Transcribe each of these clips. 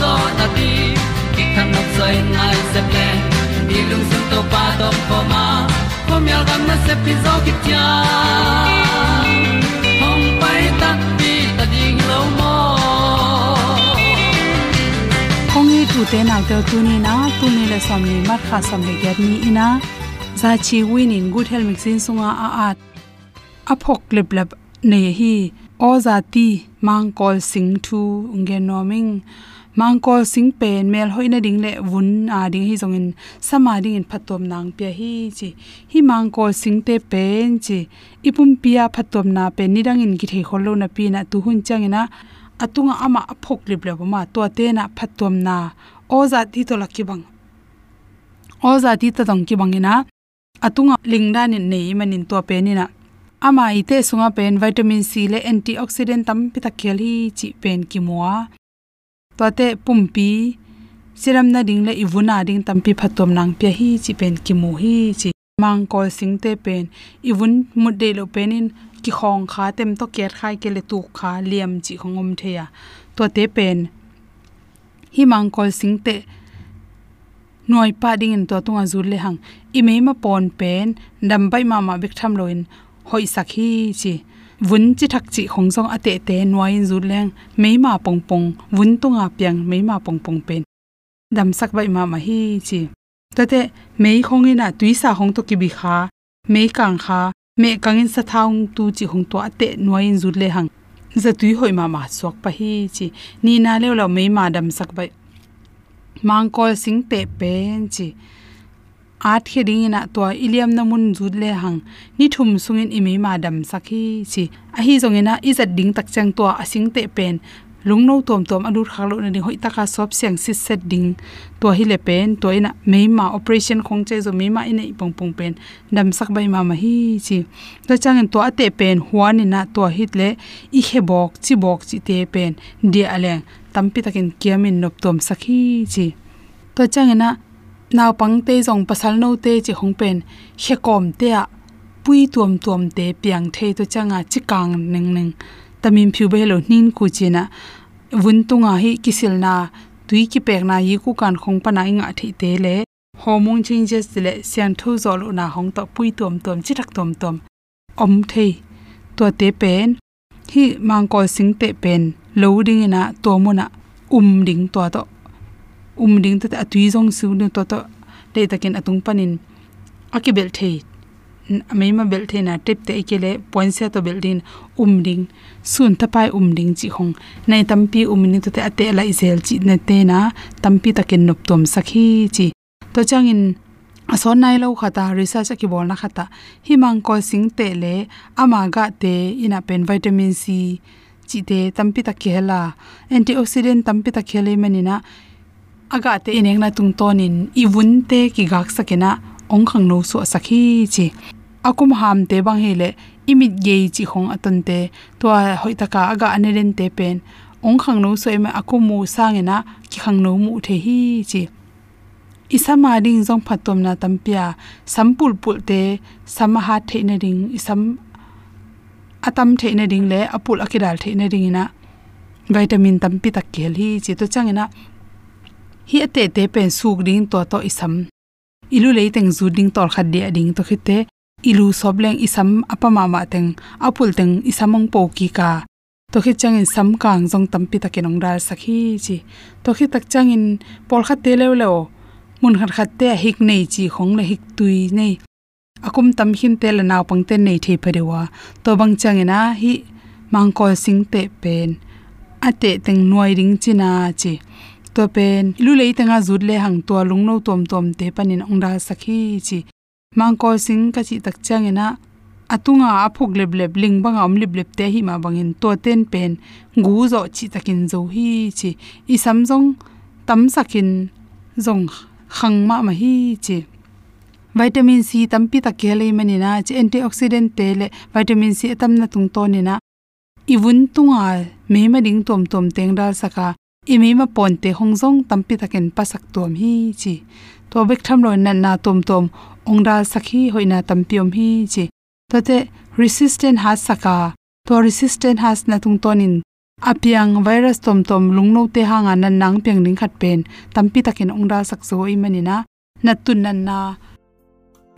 zo na di ki kan nok sai nai se ple ni lung sun to pa do po ma. Pom yal gam na se pi zo ki tia hong pai ta pi ta ding lo mo kong hi tu te nau te tu ni na, tu ni le som ni mat kha som le get ni ina za chi win in good health mixin sunga a at a. Phok lep lep ne hi. O ti mang kol sing thu nge noming mangkol sing pen mel hoina ding le, vun a ding hi zongin sama ding in phatom nang pe hi chi. Hi mangkol sing te pen chi. Ipum pia phatom na pen, ni dang in gi thei kholo na pi na tu hun chang ina atunga ama aphok lip le ma to te na phatom na. Oza ti to lakki bang. Oza ti ta dong ki bangina atunga lingdan in nei manin to pe ni na ama ite sunga pen, vitamin c le antioxidant tam pi ta khel hi chi pen ki moa to pumpi, siram na ding le ivuna ding tampi phatom nang pe hi chi pen ki mu hi chi. Mang kol sing te pen, ivun mu de lo penin ki khong kha tem to ker khai ke le tu kha liam chi khongom theya to te pen, hi mang kol sing te noi pa ding in to tunga zur le hang. I me ma pon pen, dam bai ma ma bik tham loin hoi sakhi chi vun chi thak chi khong song ate te nuai in zu leng meima pong pong vun tunga piang meima pong pong pen dam sak bai ma ma hi chi tate mei khong ina tuisa hong to ki bi kha mei kang kha me kangin sa thaung tu chi hong to ate nuai in zu le hang za tui hoi ma ma sok pa hi chi ni na le lo mei ma dam sak bai mang kol sing te pen chi at khe ding ina to iliam na mun jut le hang ni thum sungin imi ma dam sakhi chi a hi zong ina izat ding tak chang to asing te pen lungno tom tom adur khalo na ni hoi taka sop siang sit set ding to hi le pen to ina meima operation khong che zo meima ina ipong pong pen dam sak bai ma ma hi chi to chang to ate pen huan ina to hit le i he bok chi bok chi te pen dia aleng tampi takin kiamin nop tom sakhi chi to chang ina naw pang te jong pasal no te chi hong pen he kom te a pui tuam tuam te piang thei to changa chi kang ning ning tamim phiu be lo nin ku china. Vun tunga hi kisil na tui ki pek na yi ku kan khong pa na inga thi te le. Hormone changes le sian thu zo lo na hong to pui tuam tuam chi thak tuam tuam om thei to te pen. Hi mang ko sing te pen. Loading ina to mo na um ding to to um ding ta atui jong su ne to to le takin atung panin. Akibel the mai ma bel the na tip te ikele point se to building umding. Sun ta pai umding chi hong nei tampi umni to te ate la izel chi ne te na tampi takin nop tom sakhi chi. To changin, ason nai lo khata, research ki bol na khata. Himang ko sing te le ama ga te ina pen vitamin c chi te tampi ta khela antioxidant tampi ta khele manina aga te ineng na tung tonin iwun te ki gak sakena ong khang no so sakhi chi. Akum ham te bang hele imit ge chi khong atan te to hoi taka aga aneren te pen. Ong khang no so ema akum mu sangena, ki khang no mu the hi chi. Isama ding jong phatom na tampia sampul pul te, samaha the na ding, isam, atam the na ding le, apul akidal the na ding ina. Vitamin tampi tak kel hi chi, to changena hi ate te pen suk ding to to isam. Ilu leiteng zu ding tor khat dia ding to khite ilu sobleng isam apama ma teng. Apul teng isamong po ki ka. To khi changin sam kang jong tampi takinong dal sakhi chi. To khi tak changin pol khat te lew lew mun khat khat te hik nei chi, khong le hik tui nei. Akum tam him te la naw pang te nei the pharewa to bang changina hi mangkol sing te pen. Ate teng noi ring china chi to pen ilu lei tanga zut le hang to lungno tom tom te panin ongda sakhi chi mangko sing ka chi tak changena atunga aphuk leb leb ling banga om lib leb te hi ma bangin to ten pen. Gu zo chi takin zo hi chi i samjong tam sakin zong khang ma ma hi chi vitamin c tampi ta kele mani na, chi antioxidant te le vitamin c tam na tung to ni na. Iwun tunga me ma ding tom tom teng dal saka imi ma ponte hongjong tampi taken pasak tom hi chi. To bek tham lo na na tom tom ongdal sakhi hoina tampiom hi chi. To te resistant has saka to resistant has na tung tonin apiang virus tom tom lungno te hanga nan nang peng ning khat pen. Tampi takin ongdal sak zo i manina natun nan na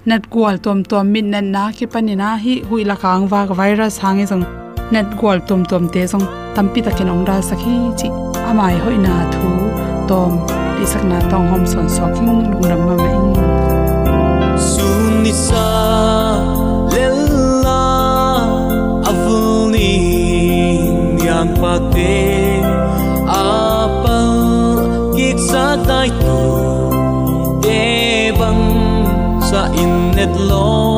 nat kwal tom tom min nan na ki panina hi huila kang wa virus hangi jong e net gwal tom tom te jong tampi takin ongdal sakhi chi. Amai hoina thu tom ti sakna tong hom son soking lungram ma mai sunni sa lella avuni yang pate apa git sa dai tu de bang sa in net long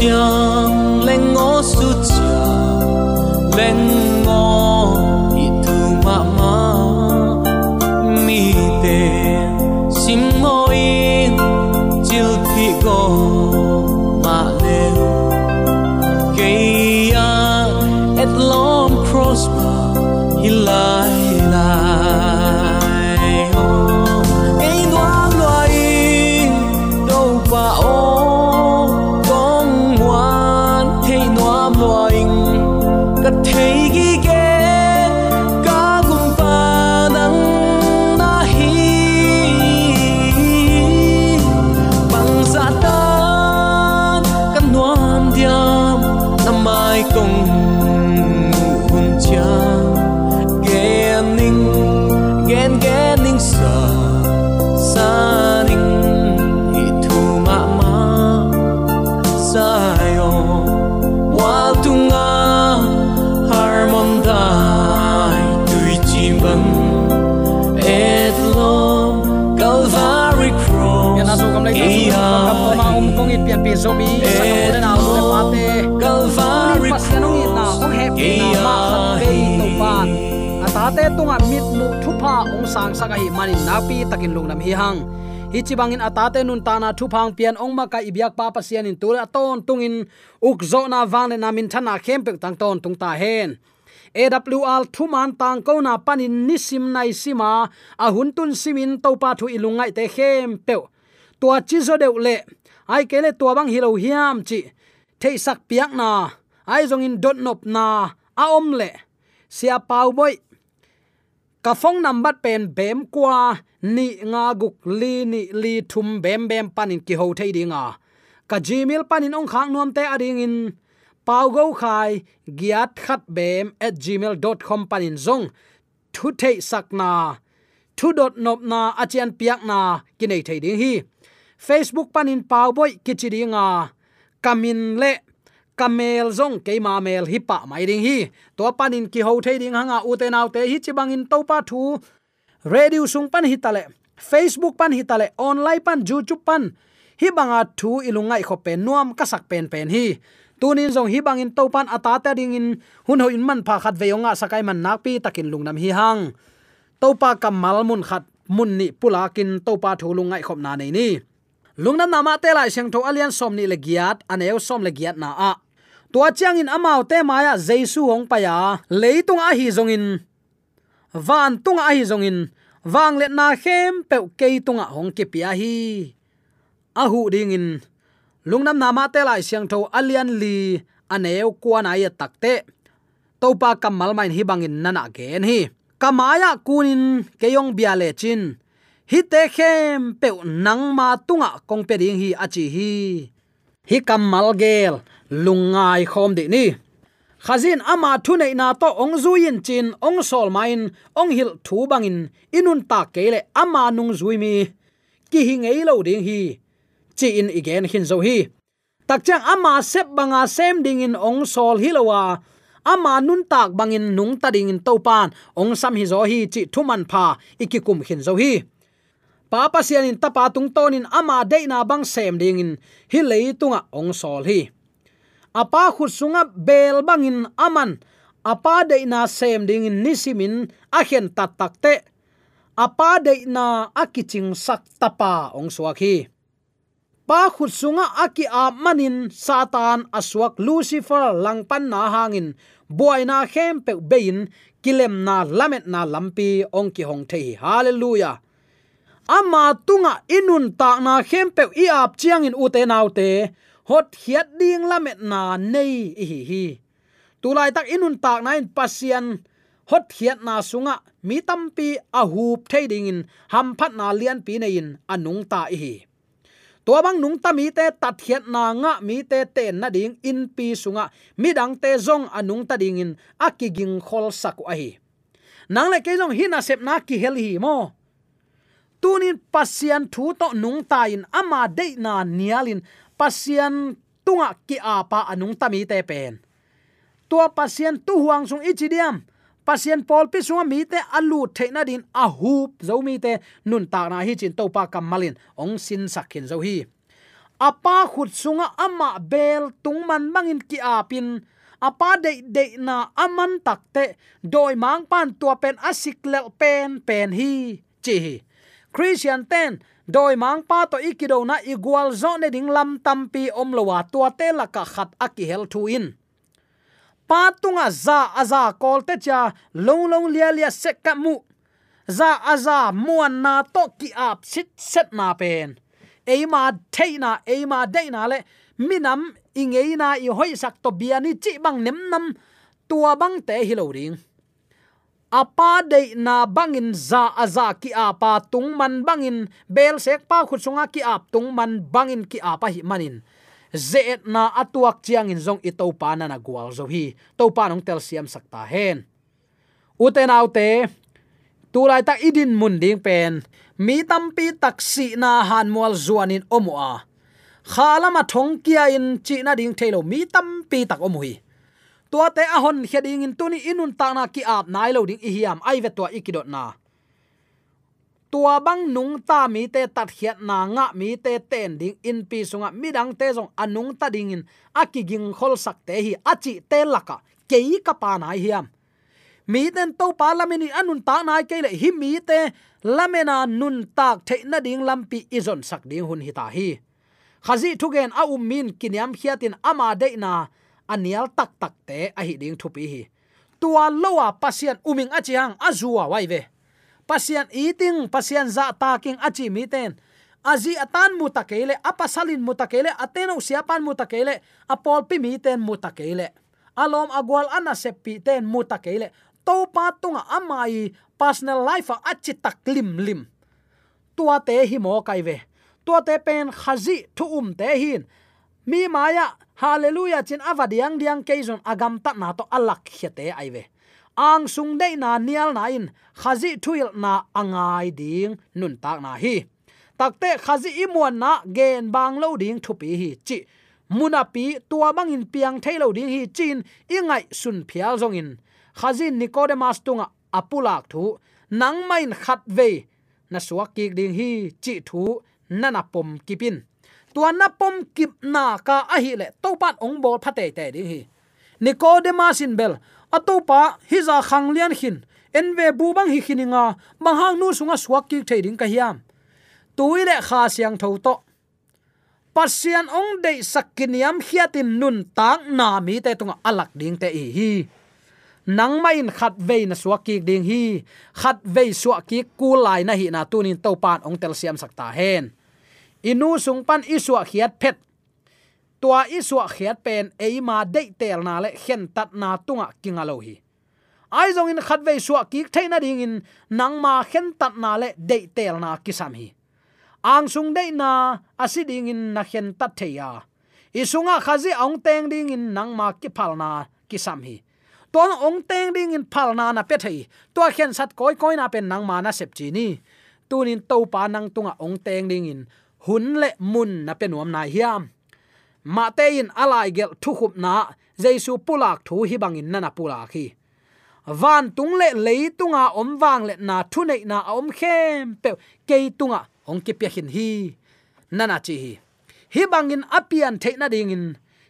ghen lên ngó su cha sa mu thupa ong sang sa hi manin napi takin lungnam hi hang hi chibangin atate nun tana thupang pian ong ma ka ibyak pa pasian in tul aton tungin ukzo na wangle na min thana khem pe tang ton tung ta hen. AWR thuman tang ko na panin nisim nai sima a huntun simin to pa thu ilungai te khem pe tua chi zo deu le. Ai kele tua bang hilo hiam chi. Thei sak piak na. Ai zong in dot nop na. A om le. Sia pau boy ka phong number pen bem kwa, ni nga guk li, ni li thum bem bem panin ki ho thei dinga. Ka gmail panin ong khang nuam te ading in. Pau go khai, giat khat bem at gmail.com panin zong. Thu thei sakna thu dot nop na, achian piak na kinai thei ding hi. Facebook panin pau boy kichidinga kamin le kamel zong keima mel hipa mai ding hi. To panin ki ho the ding hanga u te naw te hi chi bangin to pa thu. Radio sung pan hitale facebook pan hitale online pan, youtube pan. Hi banga thu ilungai kho pen nuam ka sak pen pen hi. Tunin zong hi bangin to pan ata ta ding in, hun ho in man pha khat veyonga sakai man nak pi takin lungnam hi hang. To pa kamal mun khat, mun ni pulakin to pa thu lungai khop na nei ni. Lungnam nama te lai seng tho alian som ni le giat aneu som le giat na a tua chiang in amau te maya jaisu hong pa ya. Leitung a hi zong in van tung a hi zong in wang let na khem pe ke tung a hong ke pia hi. A hu ding in lungnam nama te lai siang tho alian li aneu kwa na ya takte topa kamal main hi bangin nana gen hi. Kamaya kunin keyong biale chin. Hi te khem pe nang ma tunga kong pe ding hi achi hi. Hi kamal gel lungai khom de ni. Khazin ama thu nei na to ong zuin chin, ong sol main, ong hil thu bangin, inun ta kele ama nung zui mi. Ki hi ngei lo ding hi. Chi in igen hin zo hi. Tak chang ama sep banga sem ding in ong sol hilowa ama nun tak bangin nung ta ding in to pan, ong sam hi zo hi chi thuman pha ikikum hin zo hi. Papa sian in tapa tung tonin ama de na bang sem ding in, hi lei tunga ong sol hi apa khu sunga bel bangin aman. Apa de na sem ding in nisimin a khen tat takte apa de na akiching sak tapa, ong suaki pa khut sunga aki a manin satan aswak lucifer langpan na hangin. Boina khem pe bein, kilem na lamet na lampi, ong ki hong thei. Hallelujah. Ama tunga inun ta na khem pe i ap chiang in ute nau te hot hiat ding lamet na nei hi hi tulai tak inun tak na in pasian hot hiat na sunga mi tampi a hup thading in ham phat na lian pi nei in anung ta hi tua bang nung ta mi te tat hiat na nga mi te te na ding in pi sunga mi dang te zong anung ta ding in akiging khol sak a hi nang le ke jong hina sep na ki hel hi mo tunin pasian thu to nung ta in ama de na nialin pasian tunga ki apa anung tami te pen. Tua pasian tu huang sung ichidiam pasien pol pi sunga mi te alu theina din a hup zo mi te nun ta na hi chin to pa kamalin ong sin sakhin zo hi. Apa khut sunga ama bel tung man mangin ki apin. Apa de de na aman takte doi mang pan tua pen asik lel pen pen hi. Chi hi. Christian ten doi mang pa to ikido na igual zo ne ding lam tampi om lowa tua te la ka khat akihel thu in. Patunga za aza kolte cha long long lia lia sekka mu. Za aza muan na to ki ap sit set na pen. Eima theina eima deina le minam ingeina i hoi sak to biani chi bang nem nam, tua bang te hilo ring apa de na bangin za aza ki apa tung man bangin, bel sek pa khut sunga ki ap tung man bangin ki apa hi manin. Zet na atuak chiang in zong i to pa na na gwal zo hi. To pa nong tel siam sakta hen. Uten autte tu lai tak idin mun ding pen. Mi tampi taksi na han mual zuanin omua khalama thong kia in chi na ding thelo mi tampi tak omui tua te ahon heding in tuni inun ta na ki ap nai lo ding i ai ve to ikidot na. Tua bang nung ta mi te tat hiat na, nga mi te ten ding in pi sunga, mi te jong anung ta ding in akiging khol sak te hi achi te laka, kei ka pa na hiam. Mi ten to pa lamini anun ta nai ke le, hi mi te lamena nun tak the na ding lampi izon sak ding hun hi ta hi. Khazi thugen a um min kinyam hiatin ama de na anial tak tak te, a hi ding thupi hi. Tua lowa pasien uming achiang azua waive pasien eating, pasien za taking achi mi ten. Azi atan mutakele apasalin mutakele ateno siapan mutakele apol pi mi ten mu alom agwal ana sepi ten mutakele to pa tunga amai personal life a achi taklim lim tua te hi mo kaive tua te pen khazi thu um te hin. Mi maya hallelujah, chin avadiang diang keizon agam ta na to alak khete ai ve. Ang sung dei na nial na in, khazi thuil na angai ding nun tak na hi. Takte khazi imuan na gen bang lo ding thupi hi chi. Munapi tua bang in piang thailo ding hi chin ingai sun phial zong in. Khazi nicodemus tunga apulak thu, nang main khat ve na suak ki ding hi chi thu, nana pom kipin tua na pom kip na ka a hi le to pat ong bol phate te ding hi. Nicodemus in bel atopa hiza khanglian hin. Enve bubang hi khininga manghang nu sunga suak ki thading ka hiam. Tuile kha siang tho to. Pasian ong de sakiniam hiatin nun tang na mi te tunga alak ding te hi hi. Nang main khat ve na suak ki ding hi. Khat ve suak ki ku lai na hi na tunin to pan ong tel siam sakta hen inu sung pan isua khiat phet. Tua isua khiat pen eima de tel na le khen tat na tunga kinga lo hi. Ai zong in khat ve suwa ki thaina ding in nang ma khen tat na le de tel na kisam hi. Ang sung de na asiding in na khen tat theya isunga khazi ong teng ding in nang ma ki phal na kisam hi. Ton ong teng ding in phal na na pe thei. To khen sat koi koi na pen nang ma na sep chi ni. Tunin to pa nang tunga ong teng ding in hun le mun na pe nuam na hiam. Ma te in alai gel thu khup na jaisu pulak thu hi bangin nana pula khi van tung le lei tunga om wang le na thu nei na om khem pe ke tunga ong ki pe hin hi. Nana chi hi. Hi bangin apian the na ding in.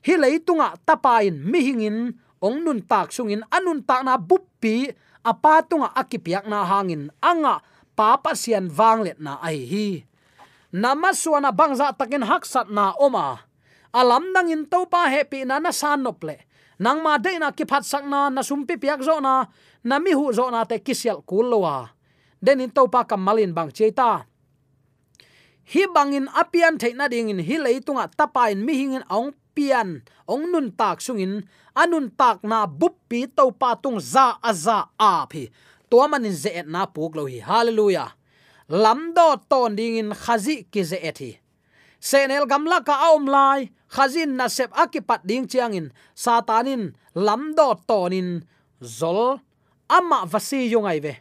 Hi lei tunga tapa in mi hingin ong nun tak sungin anun tak na buppi apa tunga akipiak na hangin anga papa sian wang let na ai hi namaswana bangza takin haksat na oma. Alam nang in to pa happy na na san nang ma de na ki phat sak na na sumpi piak zo na na mi hu zo na te kisyal kulwa den in to pa kamalin bang cheta hi bangin apian theina ding in hi leitunga tapain mi hingin ong pian ong nun tak sungin anun tak na buppi to pa tung za aza a phi to manin ze na puk lo hi. Hallelujah lamdo ton ding in khazi ki ze ethi senel gamla ka aum lai khazin na sep akipat ding chiangin satanin lamdo tonin zol ama vasi yungai ve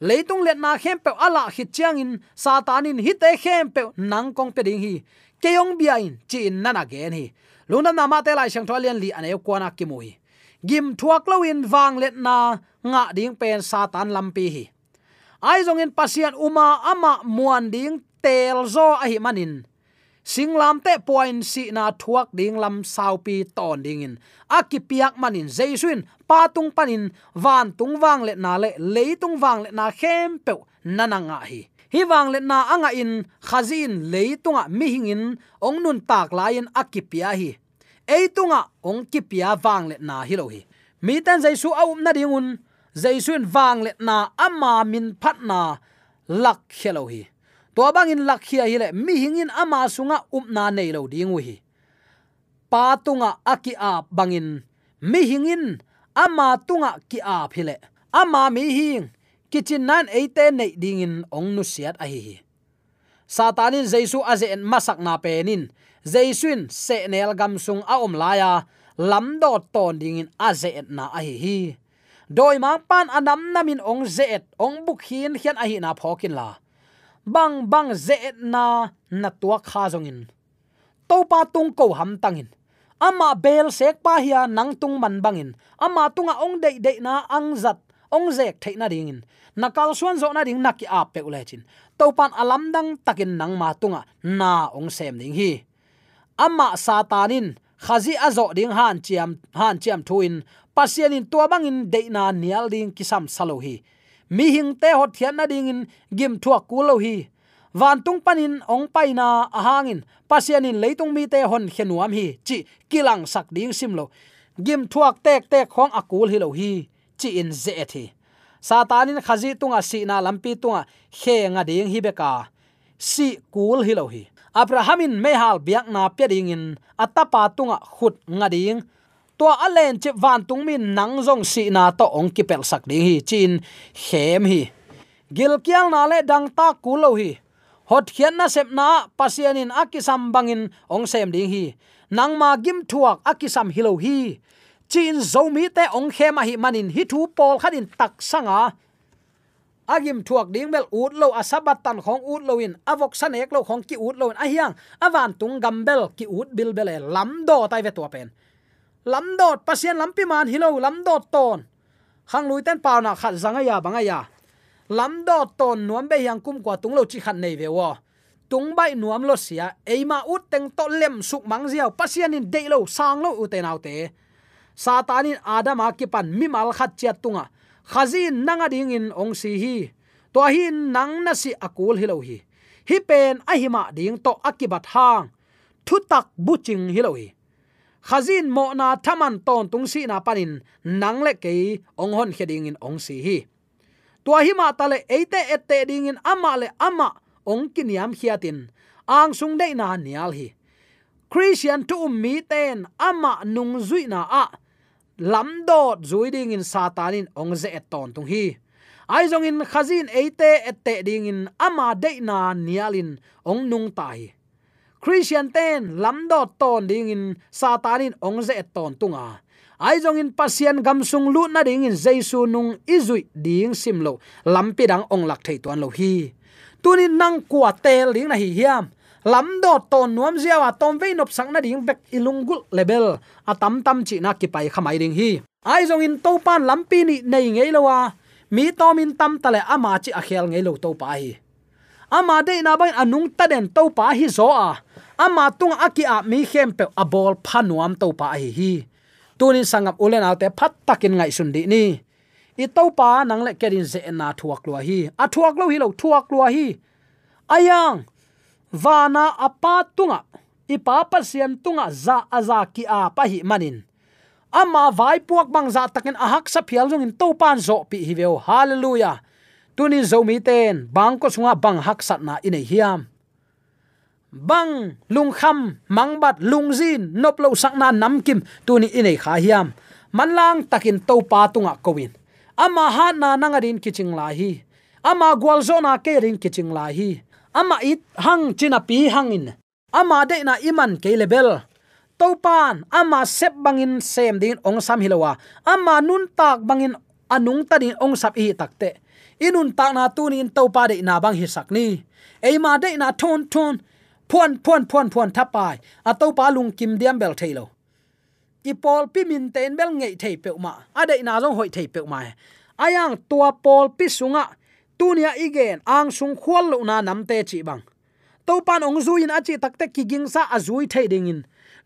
leitung let na khem pe ala hit chiang in satanin hi te khem pe nang kong pe ding hi keyong biain chi in nana gen hi luna na ma te lai sang tholian li ane ko na ki mui gim thuak lo in wang let na nga ding pen satan lampi hi aizong in pasian uma ama muan ding tel zo a hi manin. Singlam te point si na thuak ding lam sau pi ton ding in. Akipiak manin jaisuin patung panin, van tung wang le na le leitung wang le na khem pe nananga hi. Hi wang le na anga in khazin leitunga mi hingin ong nun tak lain akipia hi. Eitunga ong kipia wang le na hi lo hi. Mi tan jaisu au um na dingun jaisun wang le na ama min phat na, lak khelo hi. To bangin lak khia hi le mi hingin ama sunga upna nei lo dingu hi. Patunga aki a bangin mi hingin ama tunga ki a phile ama mi hing kitchen nan eite nei dingin ong nu siat a hi hi. Satanin jaisu aze en masak na penin jaisuin se nel gam sung a om laya lam do ton dingin aze et na a hi doi ma pan anam namin ong zet ong buk hin hian a hi na phokin la. Bang bang zet na na tua kha zongin to pa tung ko ham tangin ama bel sek pa hia nang tung man bangin ama tunga ong dei dei na ang zat, ong zek theina dingin nakal suan zo na ding naki ap pe ulachin to pan alam dang takin nang ma tunga na ong sem ding hi. Ama satanin khazi azo ding han chiam han chiam thuin pasianin tua bang in de na nial ding kisam salo hi. Mi hing te hot thian na ding in gim thua kulo hi. Van tung panin ong paina ahangin pasianin leitung mi te hon khenuam hi. Chi kilang sak ding simlo gim thuak tek tek khong akul hi lo hi. Chi in ze thi satanin khazi tunga si na lampi tunga khe nga ding hi beka. Si kul hi lo hi. Abrahamin mehal biak na pe ding in. Atapa tunga khut nga ding to alen che van tung min nang jong si na to ong ki pel sak ding hi, chin hem hi. Gil kyal na le dang ta kulo hi. Hot khian na sep na pasianin akisam bangin ong sem ding hi. Nang ma gim thuak akisam hilo hi. Chin zomi te ong khema hi manin hi thu pol khanin tak sanga. Agim thuak ding bel ut lo asabat tan khong ut lo in avok sanek lo khong ki ut lo in ahiang awan tung gambel ki ut bil bele lam do tai ve to pen lam dot pasien lampi man hilo lam dot ton hang lui ten pau na khat zanga ya banga ya lam dot ton nuam be yang kum kwa tung lo chi khat nei ve wo tung bai nuam lo sia eima ut teng to lem suk mang ziaw pasien in de lo sang lo u te nau te satanin adam akipan mi mal khat chia tunga khazin nanga ding in ong si hi. To hi nang na si akul hilo hi. Hi pen ahima ding to akibat hang. Thu tak buching hi lo hi khazin mo na thaman ton tung si na panin, nang le ke ong hon kheding in ong si hi. Tua hi ma tale eite ette ding in ama le ama, ong kiniam khiatin ang sung dei na nial hi. Christian tu um mi ten, ama nung zui na a. Lam dot zui ding in satanin ong ze ton tung hi. Ai zong in khazin eite ette ding in ama dei na nialin ong nung tai christian ten, lam dot ton, ding in satanin ong ze ton, tunga. Ai jong in, pasien, gam sung lu na ding in jesu nung izui ding simlo lampi dang ong lak thei tuan lo hi. Tunin nang kwa tel, ding na hi hiam. Lam do ton, nuam ziawa tom ve nop sang na ding bek ilungul level atam tam chi na ki pai khamai ding hi. Ai jong in to pan lampi ni nei ngei lowa mi tom in tam tale ama chi a khel ngei lo to pa hi ama de na bang anung ta den to pa hi zo a. Ama tung aki a mi khem pe a bol phanuam to pa hi hi. Tunin sangap ulen autte phat takin ngai sun di ni. I to pa nang le kerin ze na thuak lo hi. A thuak lo hi lo thuak lo hi. Ayang vana apa tunga. Ipa pasian tunga za aza ki a pa hi manin. Ama vai puak bang za takin ahak sa phial jong in to pan zo pi hi veo. Hallelujah tunin zomi ten, bang ko sunga bang hak sat na ine hiam. Bang, lung kham mangbat lungzin nop lo nâm kim, tuni ine kha hiam. Manlang takin to pa tunga kowin. Ama ha na nangarin kiching la hi. Ama gwal zona ke rin kiching la hi. Ama it hang china pi hangin ama de na iman ke level to pan, ama sep bangin sem din ong sam hilowa. Ama nun tak bangin anung ta din ong sap hi takte inun tak na tunin to pa de na bang hi sakni eima de na thon thon, phuan phuan phuan phuan thapai a to pa lung kim diam bel thailo i pol pi min ten bel ngei thei pe ma. A de na jong hoi thei pe ma e. ayang tua pol pi sunga tunia igen ang sung khol lo na nam te chi bang. To pan ong zuin tak te ki ging sa zui thei ding in.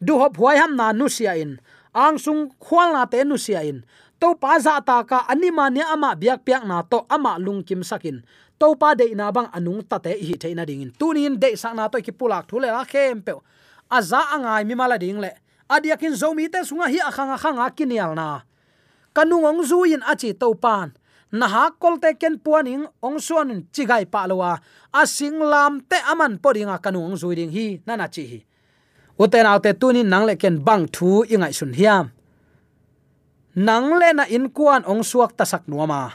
Du hop huai ham na nu sia in. Ang sung khol na te nu sia in to pa za ta ka anima ne ama biak piak na to ama lung kim sakin. To pa de na bang anung ta te hi theina ding in tunin de sang na to ki pulak thule la khem pe aza angai mi mala ding le. Adiakin zomi te sunga hi akhanga khanga kinial na. Kanungong zuin achi to pan na ha kolte ken puaning ong suan chigai pa lowa. Singlam te aman podinga kanung zuiding hi nana chi hi. Uten autte tunin nang le ken bang thu ingai sun hiam nang le na in kuan ong suak tasak nuama.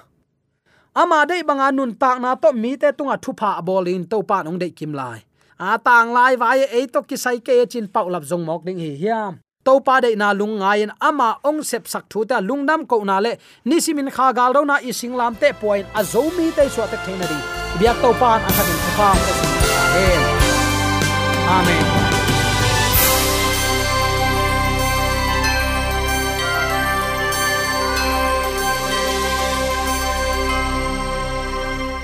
Ama dei banga nun tak na to mi te tunga thu pha bolin to pa nong dei kim lai. A tang lai vai e to ki sai ke e chin pau lap zong mok ding hi hiam. To pa dei na lung ngain ama ong sep sak thu ta lung nam ko na le ni simin kha gal ro na i sing lam te point a zo mi te so ta thein ri biak to pan a khatin pa. Amen amen.